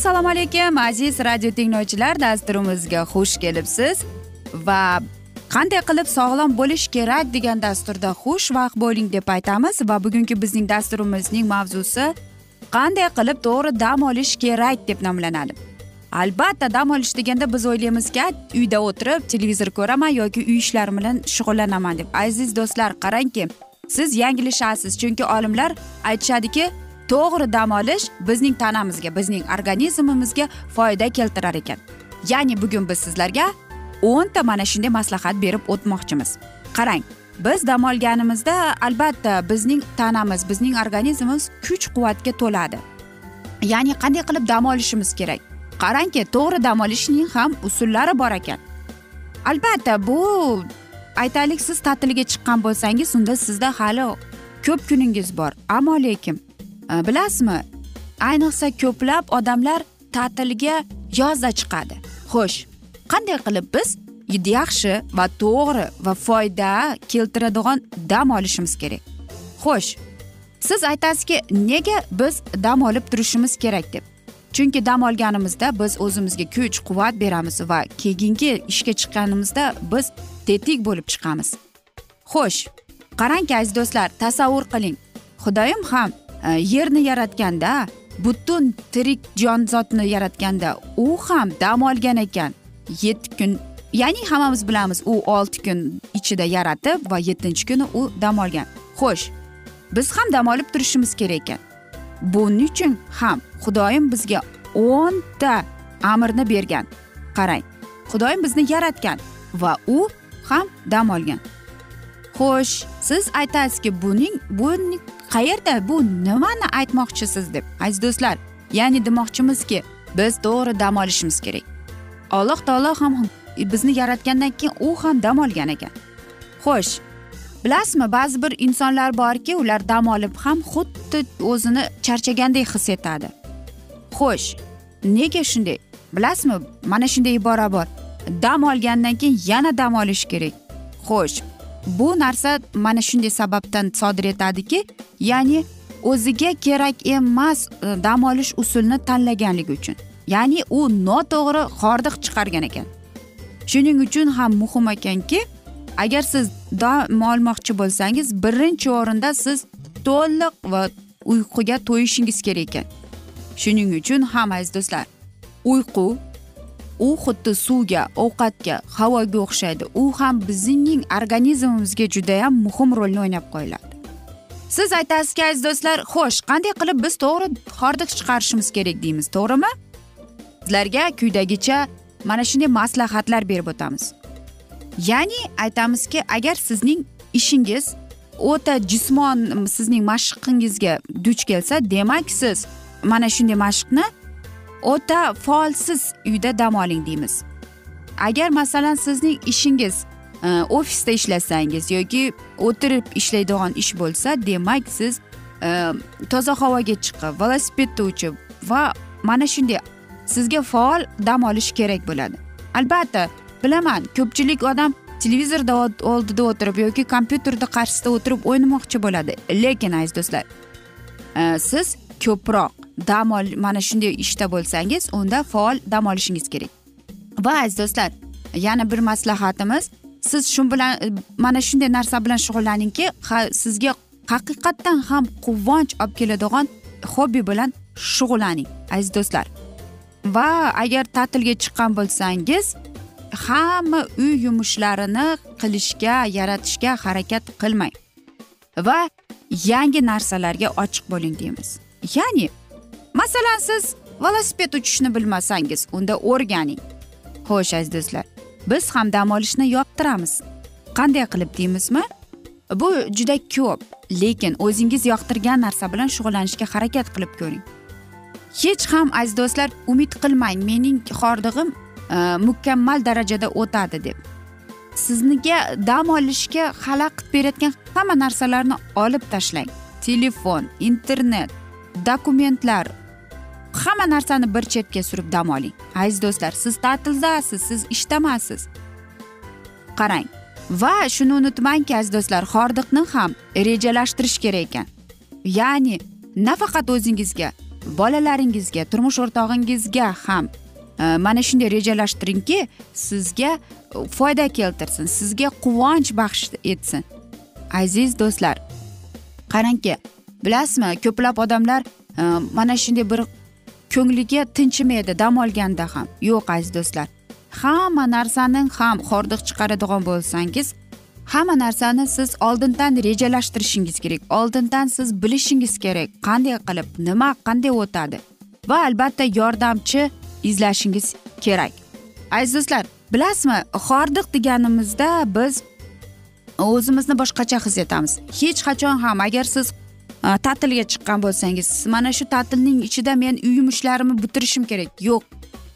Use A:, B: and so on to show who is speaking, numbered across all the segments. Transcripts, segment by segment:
A: assalomu alaykum aziz radio tinglovchilar dasturimizga xush kelibsiz. Va qanday qilib sog'lom bo'lish kerak degan dasturda xushvaqt bo'ling deb aytamiz. Va bugungi bizning dasturimizning mavzusi qanday qilib to'g'ri dam olish kerak deb nomlanadi. Albatta dam olish deganda biz o'ylaymizki uyda o'tirib televizor ko'raman yoki uy ishlarim bilan shug'ullanaman deb. Aziz do'stlar qarangki siz yanglishasiz chunki olimlar aytishadiki to'g'ri dam olish bizning tanamizga bizning organizmimizga foyda keltirar ekan. Ya'ni bugun biz sizlarga o'nta mana shunday maslahat berib o'tmoqchimiz. Qarang biz dam olganimizda albatta bizning tanamiz bizning organizmimiz kuch quvvatga to'ladi. Ya'ni qanday qilib dam olishimiz kerak? Qarangki to'g'ri dam olishning ham usullari bor ekan. Albatta bu aytaylik siz ta'tilga chiqqan bo'lsangiz unda sizda hali ko'p kuningiz bor. Ammo lekin e, bilasizmi ayniqsa ko'plab odamlar ta'tilga yozda chiqadi. Xo'sh qanday qilib biz yaxshi va to'g'ri va foyda keltiradigan dam olishimiz kerak? Xo'sh siz aytasizki nega biz dam olib turishimiz kerak deb? Chunki dam olganimizda biz o'zimizga kuch quvvat beramiz va keyingi ishga chiqqanimizda biz tetik bo'lib chiqamiz. Xo'sh qarangki aziz do'stlar tasavvur qiling. Xudoyim ham e, yerni yaratganda butun tirik jonzotni yaratganda u ham dam olgan ekan. Yetti kun ya'ni hammamiz bilamiz u olti kun ichida yaratib va yettinchi kuni u dam olgan. Xo'sh biz ham dam olib turishimiz kerak ekan. Buning uchun ham xudoyim bizga o'nta amirni bergan? Qarang xudoyim bizni yaratgan va u ham dam olgan. Xo'sh siz aytasizki buning bu qayerda bu nimani aytmoqchisiz deb? Aziz do'stlar ya'ni demoqchimizki biz to'g'ri dam olishimiz kerak. Alloh taolo ham e, bizni yaratgandan keyin u ham dam olgan ekan. Xo'sh bilasizmi ba'zi bir insonlar borki ular dam olib ham xuddi o'zini charchagandek his etadi. Xo'sh nega shunday? Bilasizmi mana shunday ibora bor dam olgandan keyin yana dam olish kerak. Xo'sh bu narsa mana shunday sababdan sodir etadiki ya'ni o'ziga kerak emas e, dam olish usulini tanlaganligi uchun. Ya'ni u noto'g'ri hordiq chiqargan ekan. Shuning uchun ham muhim ekanki agar siz dam olmoqchi bo'lsangiz birinchi o'rinda siz to'liq va uyquga to'yishingiz kerak ekan. Shuning uchun ham aziz do'stlar uyqu u xuddi suvga ovqatga havoga o'xshaydi. U ham bizning organizmimizga judayam muhim rolni o'ynab qo'yiladi. Siz aytasizki aziz do'stlar xo'sh qanday qilib biz to'g'ri hordiq chiqarishimiz kerak deymiz to'g'rimi? Sizlarga quyidagicha mana shunday maslahatlar berib o'tamiz. Ya'ni aytamizki agar sizning ishingiz o'ta jismon sizning mashqingizga duch kelsa demak siz mana shunday mashqni o'ta faolsiz uyda dam oling deymiz. Agar masalan sizning ishingiz e, ofisda ishlasangiz yoki o'tirib ishlaydigan ish bo'lsa demak siz e, toza havoga chiqib velosipedda uchib va mana shunday sizga faol dam olish kerak bo'ladi. Albatta bilaman ko'pchilik odam televizorda oldida o'tirib yoki kompyuterni qarshisida o'tirib o'ynamoqchi bo'ladi. Lekin aziz do'stlar e, siz ko'proq dam ol mana shunday ishda bo'lsangiz unda faol dam olishingiz kerak. Va aziz do'stlar yana bir maslahatimiz siz shu bilan e, mana shunday narsa bilan shug'ullaningki sizga haqiqatdan ham quvonch olib keladigan hobbi bilan shug'ullaning aziz do'stlar. Va agar ta'tilga chiqqan bo'lsangiz hamma uy yumushlarini qilishga yaratishga harakat qilmang. Va yangi narsalarga ochiq bo'ling deymiz. Ya'ni masalan siz velosiped uchishni bilmasangiz unda o'rganing. Xo'sh aziz do'stlar biz ham dam olishni yoqtiramiz. Qanday qilib deymizmi? Bu juda ko'p lekin o'zingiz yoqtirgan narsa bilan shug'ullanishga harakat qilib ko'ring. Hech ham aziz do'stlar umid qilmang mening hordig'im Э, mukammal darajada o'tadi deb. Sizniga dam olishga xalaqit berayotgan hamma narsalarni olib tashlang. Telefon internet dokumentlar hamma narsani bir chetga surib dam oling. Aziz do'stlar siz ta'tildasiz siz ishdamasiz qarang va shuni unutmangki aziz do'stlar hordiqni ham rejalashtirish kerak ekan. Ya'ni nafaqat o'zingizga bolalaringizga turmush o'rtog'ingizga ham Э, mana shunday rejalashtiringki sizga e, foyda keltirsin sizga quvonch baxsh etsin aziz do'stlar. Qarangki bilasizmi ko'plab odamlar e, mana shunday bir ko'ngliga tinchimaydi dam olganda ham. Yo'q aziz do'stlar. Hamma narsani ham hordiq chiqaradigan bo'lsangiz hamma narsani siz oldindan rejalashtirishingiz kerak oldindan siz bilishingiz kerak qanday qilib nima qanday o'tadi. Va albatta yordamchi izlashingiz kerak. Aziz do'stlar bilasizmi hordiq deganimizda biz o'zimizni boshqacha his etamiz. Hech qachon ham agar siz e, ta'tilga chiqqan bo'lsangiz mana shu ta'tilning ichida men uy yumushlarimni bitirishim kerak. Yo'q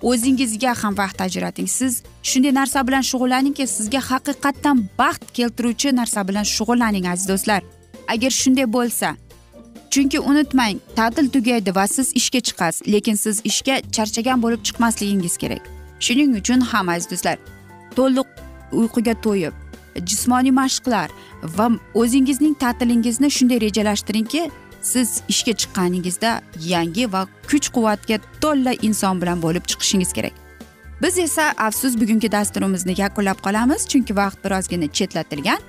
A: o'zingizga ham vaqt ajrating. Siz shunday narsa bilan shug'ullaningki sizga haqiqatdan baxt keltiruvchi narsa bilan shug'ullaning aziz do'stlar. Agar shunday bo'lsa chunki unutmang ta'til tugaydi va siz ishga chiqasiz lekin siz ishga charchagan bo'lib chiqmasligingiz kerak. Shuning uchun ham aziz do'stlar to'liq uyquga to'yib jismoniy mashqlar va o'zingizning ta'tilingizni shunday rejalashtiringki siz ishga chiqqaningizda yangi va kuch quvvatga to'la inson bilan bo'lib chiqishingiz kerak. Biz esa afsus bugungi dasturimizni yakunlab qolamiz chunki vaqt birozgina chetlatilgan.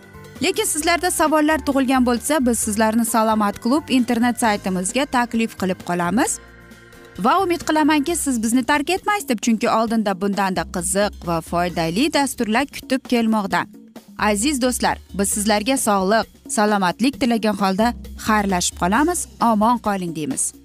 A: Lekin sizlarda savollar tug'ilgan bo'lsa biz sizlarni salomat klub internet saytimizga taklif qilib qolamiz. Va umid qilamanki siz bizni tark etmaysiz deb chunki oldinda bundanda qiziq va foydali dasturlar kutib kelmoqda. Aziz do'stlar biz sizlarga sog'lik salomatlik tilagan holda xayrlashib qolamiz. Omon qoling deymiz.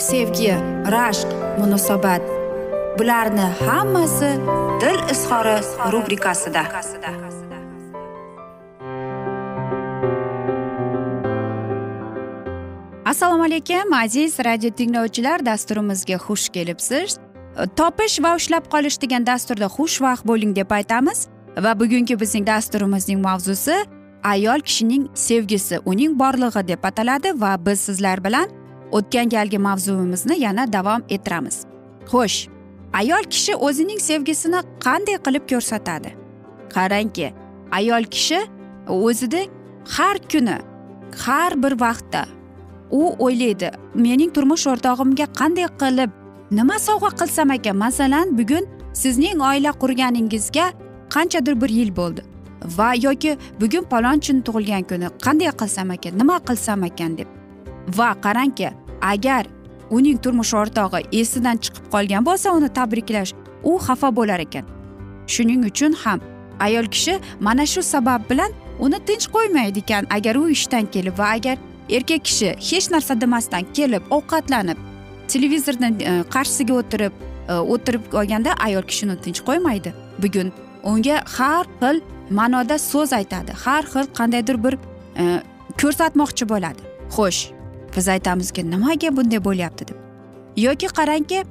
A: sevgi rashq munosabat. Bularni hammasi dil izhori rubrikasida. Assalomu alaykum aziz radio tinglovchilar dasturimizga xush kelibsiz. Topish va ushlab qolish degan dasturda xushvaqt bo'ling deb aytamiz. Va bugungi bizning dasturimizning mavzusi ayol kishining sevgisi uning borlig'i deb ataladi va biz sizlar bilan o'tgan galgi mavzuimizni yana davom ettiramiz. Xo'sh ayol kishi o'zining sevgisini qanday qilib ko'rsatadi? Qarangki ayol kishi o'zida har kuni har bir vaqtda u o'ylaydi mening turmush o'rtog'imga qanday qilib nima sovg'a qilsam ekan? Masalan bugun sizning oila qurganingizga qanchadir bir yil bo'ldi va yoki bugun palonchini tug'ilgan kuni qanday qilsam ekan nima qilsam ekan? deb. Va qarangki agar uning turmush o'rtog'i esidan chiqib qolgan bo'lsa uni tabriklash u xafa bo'lar ekan. Shuning uchun ham ayol kishi mana shu sabab bilan uni tinch qo'ymaydi ekan. Agar u ishdan kelib va agar erkak kishi hech narsa demasdan kelib ovqatlanib televizorni e, qarshisiga o'tirib e, o'tirib olganda ayol kishini tinch qo'ymaydi. Bugun unga har xil ma'noda so'z aytadi har xil qandaydir bir e, ko'rsatmoqchi bo'ladi. Xo'sh biz aytamizki nimaga bunday bo'lyapti deb. Yoki qarangki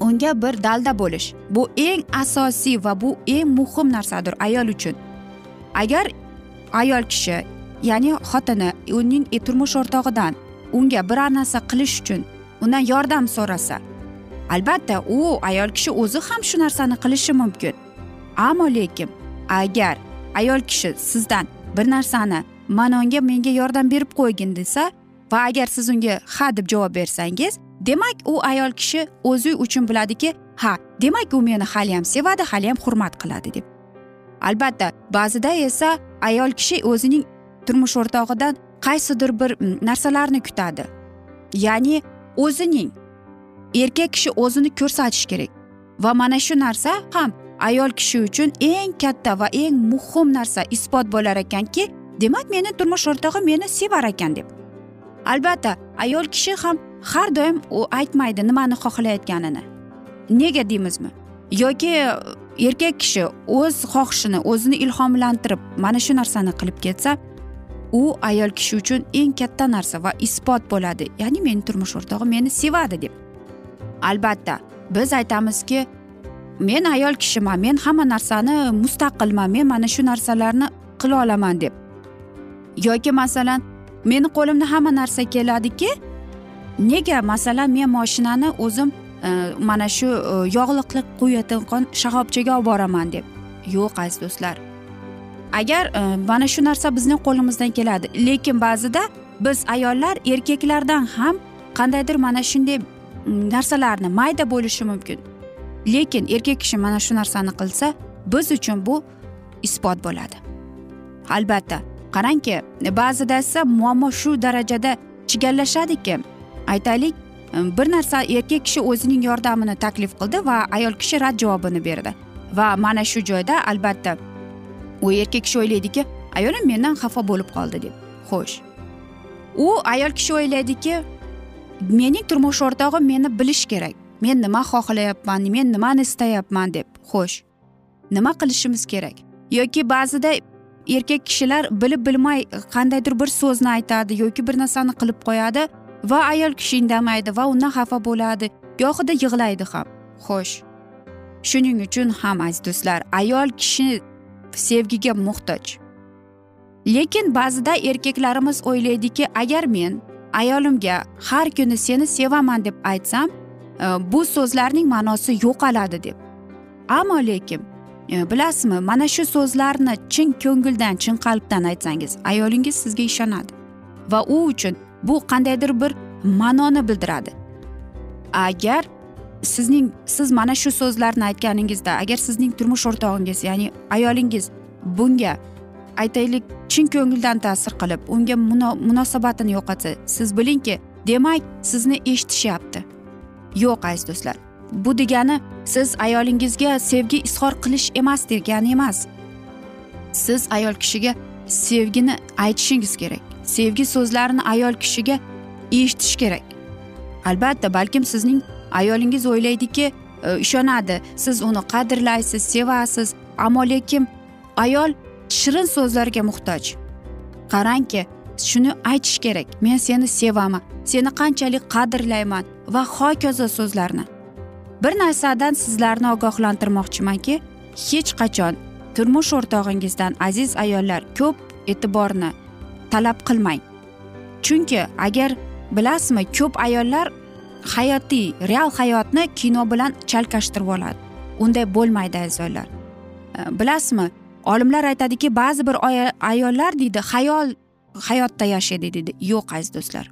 A: unga bir dalda bo'lish. Bu eng asosiy va bu eng muhim narsadir ayol uchun. Agar ayol kishi ya'ni xotini uning e, turmush o'rtog'idan unga biror narsa qilish uchun undan yordam so'rasa albatta u ayol kishi o'zi ham shu narsani qilishi mumkin. Ammo lekin agar ayol kishi sizdan bir narsani mana unga menga yordam berib qo'ygin desa va agar siz unga ha deb javob bersangiz demak u ayol kishi o'zi uchun biladiki ha demak u meni haliyam sevadi haliyam hurmat qiladi deb. Albatta ba'zida esa ayol kishi o'zining turmush o'rtog'idan qaysidir bir narsalarni kutadi. Ya'ni o'zining erkak kishi o'zini ko'rsatish kerak. Va mana shu narsa ham ayol kishi uchun eng katta va eng muhim narsa isbot bo'lar ekanki demak meni turmush o'rtog'im meni sevar ekan deb. Albatta ayol kishi ham har doim u aytmaydi nimani xohlayotganini. Nega deymizmi? Yoki erkak kishi o'z xohishini o'zini ilhomlantirib mana shu narsani qilib ketsa u ayol kishi uchun eng katta narsa va isbot bo'ladi. Ya'ni meni turmush o'rtog'im meni sevadi deb. Albatta biz aytamizki men ayol kishiman men hamma narsani mustaqilman men mana shu narsalarni qila olaman deb. Yoki masalan meni qo'limda hamma narsa keladiki. Nega? Masalan men moshinani o'zim e, mana shu e, yog'liqlik quyayotgan shaxobchaga olib boraman deb. Yo'q aziz do'stlar. Agar e, mana shu narsa bizning qo'limizdan keladi. Lekin ba'zida biz ayollar erkaklardan ham qandaydir mana shunday narsalarni mayda bo'lishi mumkin. Lekin erkak kishi mana shu narsani qilsa biz uchun bu isbot bo'ladi. Albatta. Qarangki ba'zida esa muammo shu darajada chigallashadiki. Aytaylik e, bir narsa erkak kishi o'zining yordamini taklif qildi va ayol kishi rad javobini berdi. Va mana shu joyda albatta u erkak kishi o'ylaydiki ayolim mendan xafa bo'lib qoldi deb. Xo'sh. U ayol kishi o'ylaydiki mening turmush o'rtog'im meni bilishi kerak. Men nima xohlayapman men nimani istayapman deb. Xo'sh. Nima qilishimiz kerak? Yoki ba'zida erkak kishilar bilib bilmay qandaydir bir so'zni aytadi yoki bir narsani qilib qo'yadi va ayol kishi indamaydi va undan xafa bo'ladi gohida yig'laydi ham. Xo'sh. Shuning uchun ham aziz do'stlar ayol kishi sevgiga muhtoj. Lekin ba'zida erkaklarimiz o'ylaydiki agar men ayolimga har kuni seni sevaman deb aytsam e, bu so'zlarning ma'nosi yo'qoladi deb. Ammo lekin E, bilasizmi mana shu so'zlarni chin ko'ngildan chin qalbdan aytsangiz ayolingiz sizga ishonadi. Va u uchun bu qandaydir bir ma'noni bildiradi. Agar sizning siz mana shu so'zlarni aytganingizda agar sizning turmush o'rtog'ingiz ya'ni ayolingiz bunga aytaylik chin ko'ngildan ta'sir qilib unga munosabatini yo'qotsa siz bilingki demak sizni eshitishyapti yo'q aziz do'stlar bu degani siz ayolingizga sevgi izhor qilish emas degani emas. Siz ayol kishiga sevgini aytishingiz kerak. Sevgi so'zlarini ayol kishiga eshitish kerak. Albatta balkim sizning ayolingiz o'ylaydiki e, ishonadi. Siz uni qadrlaysiz sevasiz. Ammo lekin ayol shirin so'zlarga muhtoj. Qarangki shuni aytish kerak. Men seni sevaman seni qanchalik qadrlayman va hokazo so'zlarni. Bir narsadan sizlarni ogohlantirmoqchimanki hech qachon turmush o'rtog'ingizdan aziz ayollar ko'p e'tiborni talab qilmang. Chunki agar bilasizmi ko'p ayollar hayotiy real hayotni kino bilan chalkashtirib oladi. Unday bo'lmaydi aziz ayollar. Bilasizmi olimlar aytadiki ba'zi bir ayollar deydi hayol hayotda yashaydi deydi. Yo'q aziz do'stlar.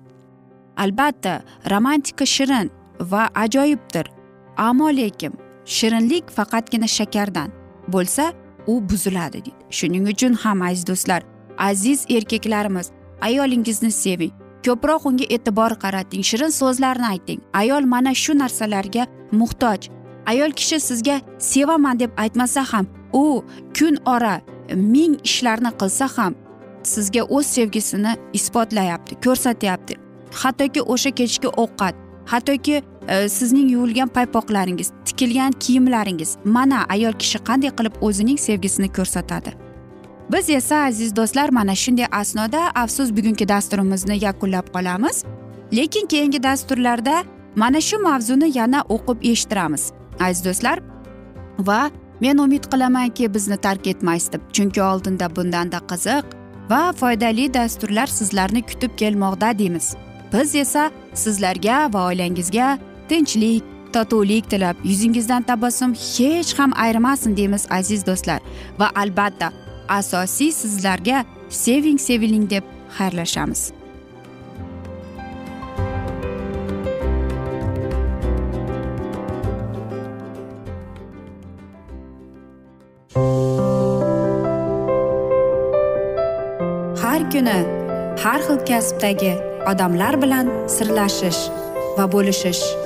A: Albatta romantika shirin va ajoyibdir. Ammo lekin shirinlik faqatgina shakardan bo'lsa u buziladi deydi. Shuning uchun ham aziz do'stlar aziz erkaklarimiz ayolingizni seving. Ko'proq unga e'tibor qarating shirin so'zlarni ayting. Ayol mana shu narsalarga muhtoj. Ayol kishi sizga sevaman deb aytmasa ham u kun ora ming ishlarni qilsa ham sizga o'z sevgisini isbotlayapti ko'rsatyapti. Hattoki o'sha kechki ovqat hattoki Э, sizning yuvilgan paypoqlaringiz tikilgan kiyimlaringiz mana ayol kishi qanday qilib o'zining sevgisini ko'rsatadi? Biz esa aziz do'stlar mana shunday asnoda afsus bugungi dasturimizni yakunlab qolamiz. Lekin keyingi dasturlarda mana shu mavzuni yana o'qib eshittiramiz aziz do'stlar. Va men umid qilamanki bizni tark etmaysiz deb chunki oldinda bundanda qiziq va foydali dasturlar sizlarni kutib kelmoqda deymiz. Biz esa sizlarga va oilangizga tinchlik totuvlik tilab yuzingizdan tabassum hech ham ayrimasin deymiz aziz do'stlar. Va albatta asosiy sizlarga seving seviling deb xayrlashamiz. Har kuni har xil kasbdagi odamlar bilan sirlashish va bo'lishish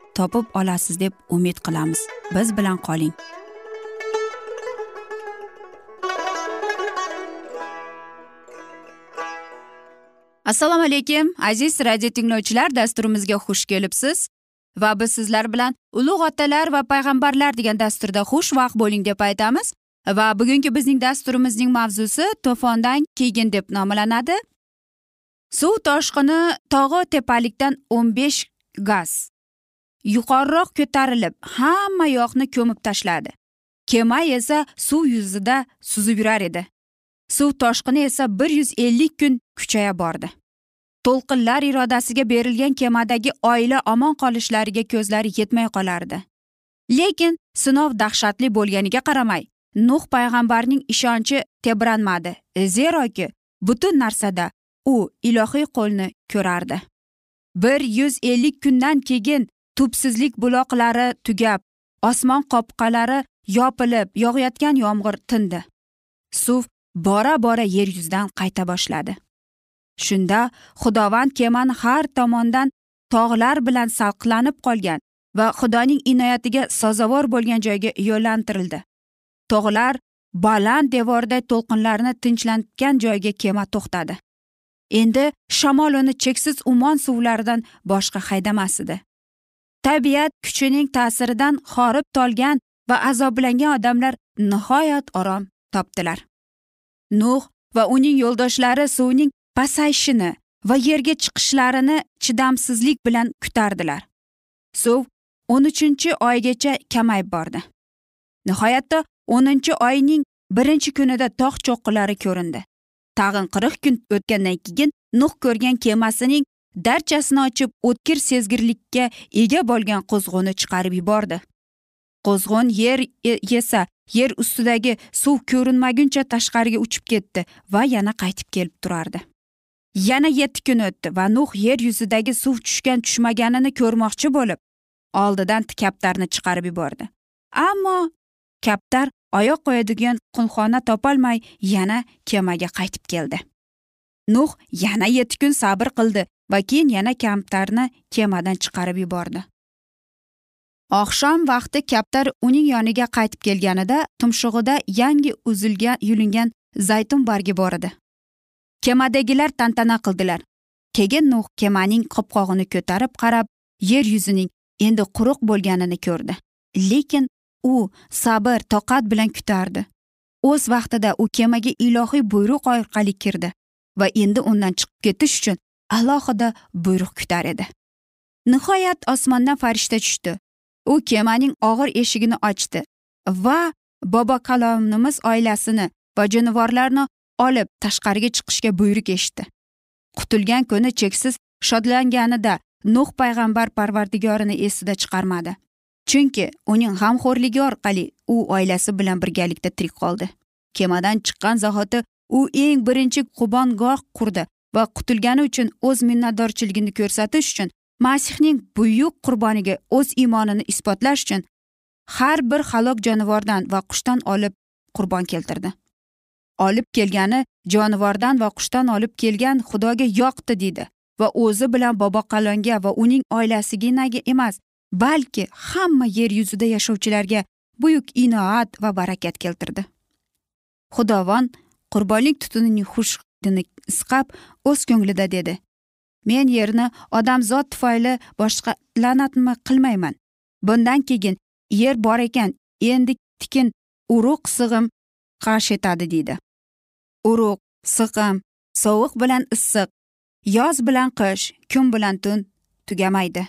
A: topib olasiz deb umid qilamiz. Biz bilan qoling. Assalomu alaykum aziz radio tinglovchilar dasturimizga xush kelibsiz. Va biz sizlar bilan ulug' otalar va payg'ambarlar degan dasturda xushvaqt bo'ling deb aytamiz. Va bugungi bizning dasturimizning mavzusi to'fondan keyin deb nomlanadi. Suv toshqini tog'i tepalikdan o'n besh gaz. Yuqoriroq ko'tarilib hamma yoqni ko'mib tashladi. Kema esa suv yuzida suzib yurar edi. Suv toshqini esa bir yuz ellik kun kuchaya bordi. To'lqinlar irodasiga berilgan kemadagi oila omon qolishlariga ko'zlari yetmay qolardi. Lekin sinov dahshatli bo'lganiga qaramay nuh payg'ambarning ishonchi tebranmadi zeroki butun narsada u ilohiy qo'lni ko'rardi. Bir yuz ellik kundan keyin tubsizlik buloqlari tugab osmon qopqalari yopilib yog'ayotgan yomg'ir tindi. Suv bora bora yer yuzidan qayta boshladi. Shunda xudovand kemani har tomondan tog'lar bilan salqlanib qolgan va xudoning inoyatiga sazovor bo'lgan joyga yo'llantirildi. Tog'lar baland devorday to'lqinlarni tinchlantgan joyga kema to'xtadi. Endi shamol uni cheksiz umon suvlaridan boshqa haydamas edi. Tabiat kuchining ta'siridan horib tolgan va azoblangan odamlar nihoyat orom topdilar. Nuh va uning yo'ldoshlari suvning pasayishini va yerga chiqishlarini chidamsizlik bilan kutardilar. Suv o'n uchinchi oygacha kamayib bordi. Nihoyatda o'ninchi oyning birinchi kunida tog' cho'qqilari ko'rindi. Tag'in qirq kun o'tgandan keyin nuh ko'rgan kemasining darchasini ochib o'tkir sezgirlikka ega bo'lgan qo'zg'uni chiqarib yubordi. Qo'zg'on yer e, yesa yer ustidagi suv ko'rinmaguncha tashqariga uchib ketdi va yana qaytib kelib turardi. Yana yetti kun o'tdi va nuh yer yuzidagi suv tushgan tushmaganini ko'rmoqchi bo'lib oldidan kaptarni chiqarib yubordi. Ammo kaptar oyoq qo'yadigan qulxona topolmay yana kemaga qaytib keldi. Nuh yana yetti kun sabr qildi va keyin yana kaptarni kemadan chiqarib yubordi. Oqshom vaqti kaptar uning yoniga qaytib kelganida tumshug'ida yangi uzilgan yulingan zaytun bargi bor edi. Kemadagilar tantana qildilar. Keyin nuh kemaning qopqog'ini ko'tarib qarab yer yuzining endi quruq bo'lganini ko'rdi. Lekin u sabr toqat bilan kutardi. O'z vaqtida u kemaga ilohiy buyruq orqali kirdi va endi undan chiqib ketish uchun alohida buyruq kutar edi. Nihoyat osmondan farishta tushdi. U kemaning og'ir eshigini ochdi va bobo kalomimiz oilasini va jonivorlarni olib tashqariga chiqishga buyruq eshitdi. Qutulgan kuni cheksiz shodlanganida nuh payg'ambar parvardigorini esida chiqarmadi. Chunki uning g'amxo'rligi orqali u oilasi bilan birgalikda tirik qoldi. Kemadan chiqqan zahoti u eng birinchi qubongoh qurdi va qutulgani uchun o'z minnatdorchiligini ko'rsatish uchun masihning buyuk qurboniga o'z iymonini isbotlash uchun har bir halok jonivordan va qushdan olib qurbon keltirdi. Olib kelgani jonivordan va qushdan olib kelgan xudoga yoqdi deydi va o'zi bilan boboqalonga va uning oilasiginaga emas balki hamma yer yuzida yashovchilarga buyuk inoat va barakat keltirdi. Xudovon qurbonlik tutunining xush hidini isqab o'z ko'nglida dedi. Men yerni odamzod tufayli boshqa la'natmi qilmayman. Bundan keyin yer bor ekan endi tikin urug' sig'im qash etadi deydi urug' sig'im sovuq bilan issiq yoz bilan qish kun bilan tun tugamaydi.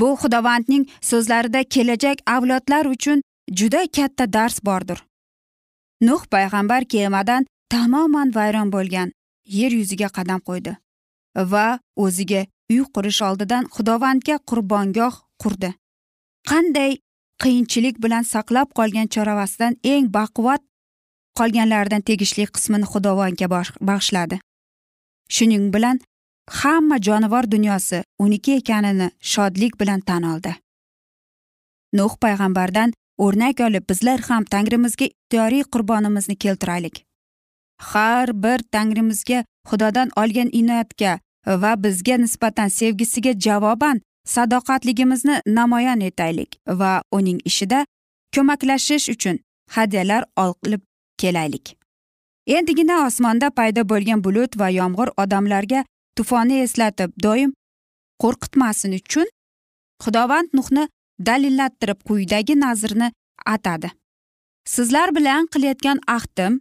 A: Bu xudovandning so'zlarida kelajak avlodlar uchun juda katta dars bordir. Nuh payg'ambar kemadan tamoman vayron bo'lgan. Yer yuziga qadam qo'ydi va o'ziga uy qurish oldidan xudovandga qurbongoh qurdi. Qanday qiyinchilik bilan saqlab qolgan choravasidan eng baquvvat qolganlaridan tegishli qismini xudovandga bag'ishladi. Shuning bilan hamma jonivor dunyosi uniki ekanini shodlik bilan tan oldi. Nuh payg'ambardan o'rnak olib bizlar ham tangrimizga ixtiyoriy qurbonimizni keltiraylik. Har bir tangrimizga xudodan olgan inoyatga va bizga nisbatan sevgisiga javoban sadoqatligimizni namoyon etaylik va uning ishida ko'maklashish uchun hadyalar olib kelaylik. Endigina osmonda paydo bo'lgan bulut va yomg'ir odamlarga tufonni eslatib doim qo'rqitmasin uchun xudovand nuhni dalillattirib quyidagi nazrni atadi. Sizlar bilan qilayotgan ahdim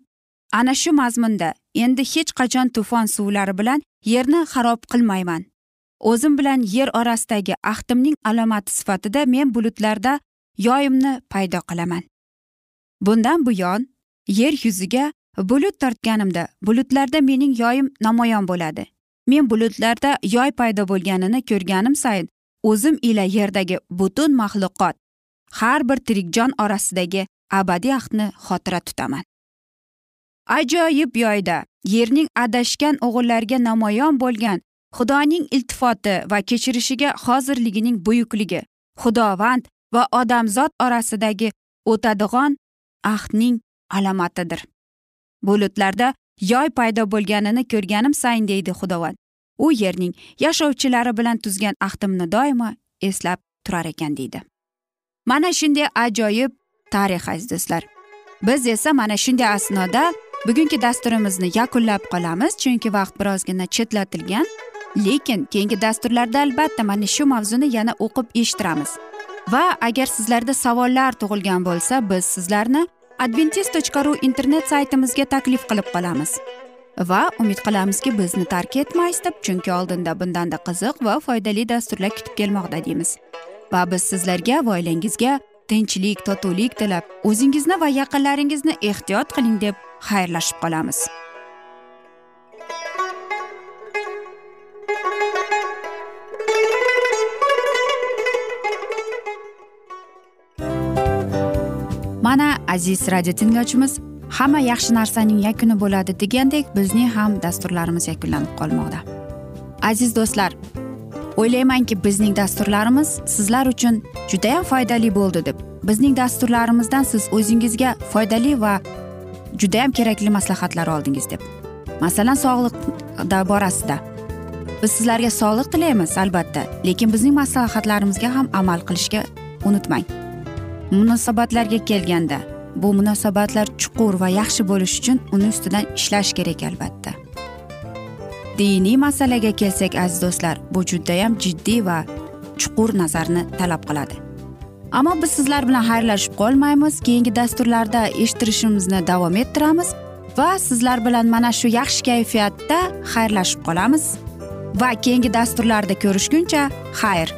A: ana shu mazmunda endi hech qachon tufon suvlari bilan yerni xarob qilmayman. O'zim bilan yer orasidagi ahdimning alomati sifatida men bulutlarda yoyimni paydo qilaman. Bundan buyon yer yuziga bulut tortganimda bulutlarda mening yoyim namoyon bo'ladi. Men bulutlarda yoy paydo bo'lganini ko'rganim sayin o'zim ila yerdagi butun maxluqot har bir tirik jon orasidagi abadiy ahdni xotira tutaman. Ajoyib yoyda yerning adashgan o'g'illariga namoyon bo'lgan xudoning iltifoti va kechirishiga hozirligining buyukligi xudovand va odamzod orasidagi o'tadigan ahdning alomatidir. Bulutlarda yoy paydo bo'lganini ko'rganim sayin deydi xudovand. U yerning yashovchilari bilan tuzgan ahdimni doimo eslab turar ekan deydi. Mana shunday ajoyib tarix aziz do'stlar biz esa mana shunday asnoda bugungi dasturimizni yakunlab qolamiz chunki vaqt birozgina chetlatilgan. Lekin keyingi dasturlarda albatta mana shu mavzuni yana o'qib eshittiramiz. Va agar sizlarda savollar tug'ilgan bo'lsa biz sizlarni adventis tochka ru internet saytimizga taklif qilib qolamiz. Va umid qilamizki bizni tark etmaysiz deb chunki oldinda bundanda qiziq va foydali dasturlar kutib kelmoqda deymiz. Va biz sizlarga va oilangizga tinchlik totuvlik tilab o'zingizni va yaqinlaringizni ehtiyot qiling deb xayrlashib qolamiz. Mana aziz radio tinglovchimiz hamma yaxshi narsaning yakuni bo'ladi degandek bizning ham dasturlarimiz yakunlanib qolmoqda. Aziz do'stlar o'ylaymanki bizning dasturlarimiz sizlar uchun judayam foydali bo'ldi deb bizning dasturlarimizdan siz o'zingizga foydali va judayam kerakli maslahatlar oldingiz deb. Masalan sog'liq borasida. Biz sizlarga sog'liq tilaymiz albatta lekin bizning maslahatlarimizga ham amal qilishga unutmang. Munosabatlarga kelganda bu munosabatlar chuqur va yaxshi bo'lishi uchun uni ustidan ishlash kerak albatta. Diniy masalaga kelsak aziz do'stlar bu judayam jiddiy va chuqur nazarni talab qiladi. Ammo biz sizlar bilan xayrlashib qolmaymiz. Keyingi dasturlarda eshittirishimizni davom ettiramiz va sizlar bilan mana shu yaxshi kayfiyatda xayrlashib qolamiz. Va keyingi dasturlarda ko'rishguncha xayr.